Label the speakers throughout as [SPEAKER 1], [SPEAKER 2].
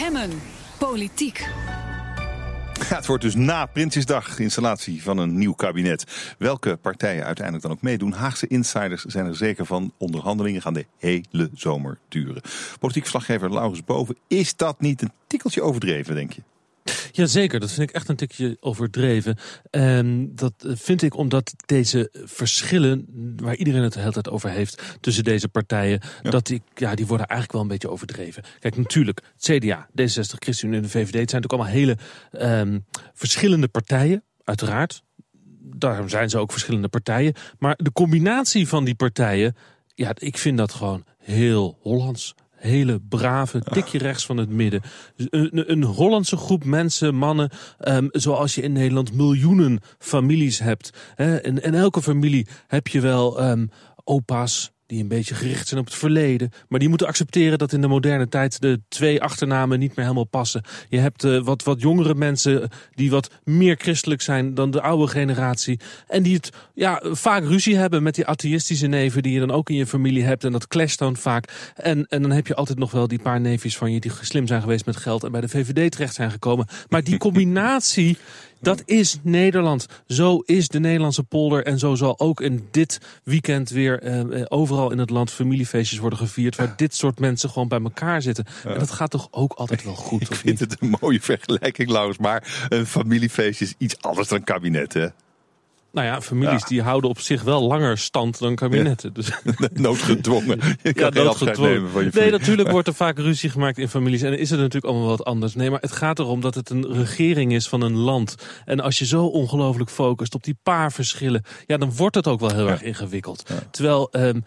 [SPEAKER 1] Hemmen. Politiek.
[SPEAKER 2] Ja, het wordt dus na Prinsjesdag installatie van een nieuw kabinet. Welke partijen uiteindelijk dan ook meedoen, Haagse insiders zijn er zeker van. Onderhandelingen gaan de hele zomer duren. Politiek verslaggever Laurens Boven, is dat niet een tikkeltje overdreven, denk je?
[SPEAKER 3] Jazeker, dat vind ik echt een tikje overdreven. En dat vind ik omdat deze verschillen, waar iedereen het de hele tijd over heeft, tussen deze partijen, dat die, ja, die worden eigenlijk wel een beetje overdreven. Kijk, natuurlijk, CDA, D66, ChristenUnie en de VVD, het zijn natuurlijk allemaal hele um, verschillende partijen, uiteraard. Daarom zijn ze ook verschillende partijen. Maar de combinatie van die partijen, ja, ik vind dat gewoon heel Hollands hele brave, tikje rechts van het midden. Een, een Hollandse groep mensen, mannen, um, zoals je in Nederland miljoenen families hebt. Hè? In, in elke familie heb je wel um, opa's, die een beetje gericht zijn op het verleden. Maar die moeten accepteren dat in de moderne tijd de twee achternamen niet meer helemaal passen. Je hebt uh, wat, wat jongere mensen die wat meer christelijk zijn dan de oude generatie. En die het ja, vaak ruzie hebben met die atheïstische neven die je dan ook in je familie hebt. En dat clasht dan vaak. En, en dan heb je altijd nog wel die paar neefjes van je die slim zijn geweest met geld en bij de VVD terecht zijn gekomen. Maar die combinatie dat is Nederland. Zo is de Nederlandse polder. En zo zal ook in dit weekend weer uh, overal in het land familiefeestjes worden gevierd. Waar dit soort mensen gewoon bij elkaar zitten. En dat gaat toch ook altijd wel goed?
[SPEAKER 2] Ik vind het een mooie vergelijking, Laurens. Maar een familiefeestje is iets anders dan kabinet, hè?
[SPEAKER 3] Nou ja, families die houden op zich wel langer stand dan kabinetten. Dus.
[SPEAKER 2] Noodgedwongen. Je kan ja, noodgedwongen. Nemen van je
[SPEAKER 3] nee, natuurlijk wordt er vaak ruzie gemaakt in families. En is het natuurlijk allemaal wat anders. Nee, maar het gaat erom dat het een regering is van een land. En als je zo ongelooflijk focust op die paar verschillen... ja, dan wordt het ook wel heel erg ingewikkeld. Terwijl um,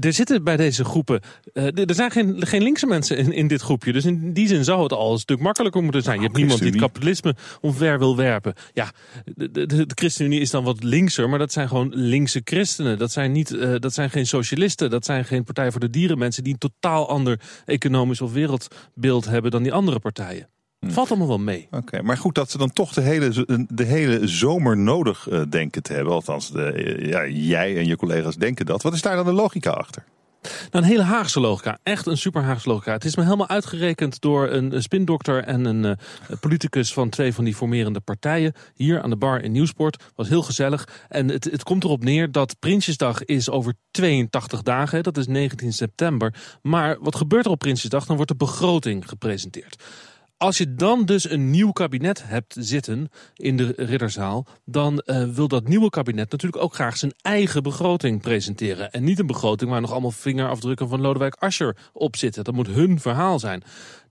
[SPEAKER 3] er zitten bij deze groepen. Uh, er zijn geen, geen linkse mensen in, in dit groepje. Dus in die zin zou het al een stuk makkelijker moeten zijn. je hebt niemand die het kapitalisme omver wil werpen. Ja, de, de, de, ChristenUnie is dan wat linkser, maar dat zijn gewoon linkse christenen. Dat zijn, niet, uh, dat zijn geen socialisten. Dat zijn geen Partij voor de Dieren mensen die een totaal ander economisch of wereldbeeld hebben dan die andere partijen. Het valt allemaal wel mee.
[SPEAKER 2] Oké, maar goed dat ze dan toch de hele, de hele zomer nodig uh, denken te hebben. Althans, de, ja, jij en je collega's denken dat. Wat is daar dan de logica achter?
[SPEAKER 3] Nou, een hele Haagse logica. Echt een super Haagse logica. Het is me helemaal uitgerekend door een spindokter en een uh, politicus van twee van die formerende partijen. Hier aan de bar in Nieuwsport. Was heel gezellig. En het, het komt erop neer dat Prinsjesdag is over 82 dagen. Dat is 19 september. Maar wat gebeurt er op Prinsjesdag? Dan wordt de begroting gepresenteerd. Als je dan dus een nieuw kabinet hebt zitten in de ridderzaal, dan uh, wil dat nieuwe kabinet natuurlijk ook graag zijn eigen begroting presenteren. En niet een begroting waar nog allemaal vingerafdrukken van Lodewijk Asscher op zitten. Dat moet hun verhaal zijn.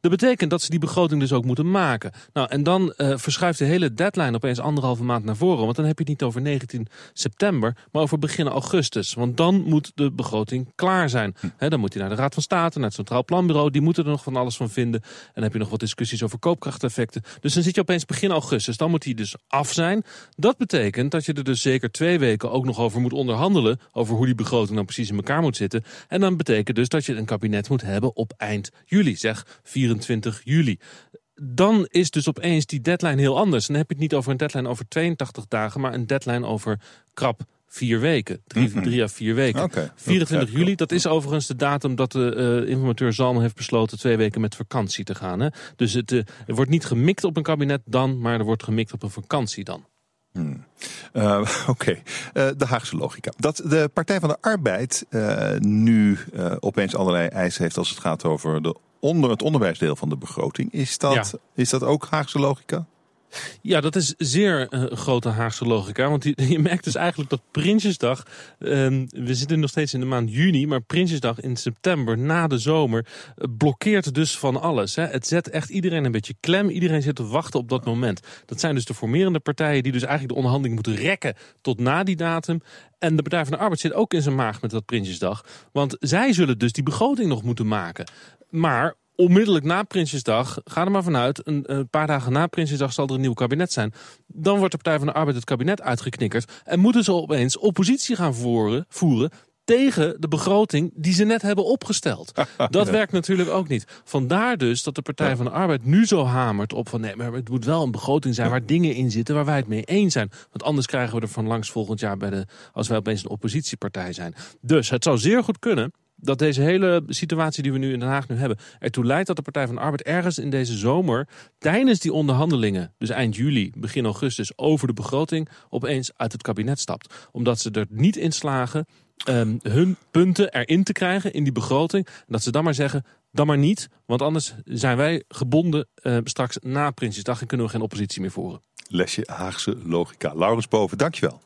[SPEAKER 3] Dat betekent dat ze die begroting dus ook moeten maken. Nou, en dan uh, verschuift de hele deadline opeens anderhalve maand naar voren. Want dan heb je het niet over 19 september, maar over begin augustus. Want dan moet de begroting klaar zijn. Hm. dan moet hij naar de Raad van State, naar het Centraal Planbureau. Die moeten er nog van alles van vinden. En dan heb je nog wat discussies over koopkrachteffecten. Dus dan zit je opeens begin augustus. Dan moet hij dus af zijn. Dat betekent dat je er dus zeker twee weken ook nog over moet onderhandelen. Over hoe die begroting dan precies in elkaar moet zitten. En dan betekent dus dat je een kabinet moet hebben op eind juli. Zeg 24 24 juli dan is dus opeens die deadline heel anders. Dan heb je het niet over een deadline over 82 dagen, maar een deadline over krap vier weken. Drie, mm drie à vier weken. Okay. 24 juli, dat is overigens de datum dat de uh, informateur Zalm heeft besloten twee weken met vakantie te gaan. Hè? Dus het uh, er wordt niet gemikt op een kabinet dan, maar er wordt gemikt op een vakantie dan.
[SPEAKER 2] Hmm. Uh, Oké, okay. uh, de Haagse logica. Dat de Partij van de Arbeid uh, nu opeens allerlei eisen heeft als het gaat over de onder het onderwijsdeel van de begroting. Is dat, is dat ook Haagse logica?
[SPEAKER 3] Ja, dat is zeer uh, grote Haagse logica. Want je, je, merkt dus eigenlijk dat Prinsjesdag... Uh, we zitten nog steeds in de maand juni... maar Prinsjesdag in september, na de zomer... Uh, blokkeert dus van alles. Hè. Het zet echt iedereen een beetje klem. Iedereen zit te wachten op dat moment. Dat zijn dus de formerende partijen... die dus eigenlijk de onderhandeling moeten rekken tot na die datum. En de Partij van de Arbeid zit ook in zijn maag met dat Prinsjesdag. Want zij zullen dus die begroting nog moeten maken. Maar onmiddellijk na Prinsjesdag, ga er maar vanuit, een, een, paar dagen na Prinsjesdag zal er een nieuw kabinet zijn. Dan wordt de Partij van de Arbeid het kabinet uitgeknikkerd en moeten ze opeens oppositie gaan voeren, voeren tegen de begroting die ze net hebben opgesteld. Dat werkt natuurlijk ook niet. Vandaar dus dat de Partij van de Arbeid nu zo hamert op van nee, maar het moet wel een begroting zijn waar dingen in zitten waar wij het mee eens zijn. Want anders krijgen we er van langs volgend jaar bij de, als wij opeens een oppositiepartij zijn. Dus het zou zeer goed kunnen dat deze hele situatie die we nu in Den Haag nu hebben, ertoe leidt dat de Partij van de Arbeid ergens in deze zomer, tijdens die onderhandelingen, dus eind juli, begin augustus, over de begroting, opeens uit het kabinet stapt. Omdat ze er niet in slagen um, hun punten erin te krijgen in die begroting. En dat ze dan maar zeggen, dan maar niet, want anders zijn wij gebonden uh, straks na Prinsjesdag en kunnen we geen oppositie meer voeren.
[SPEAKER 2] Lesje Haagse logica. Laurens Boven, dankjewel.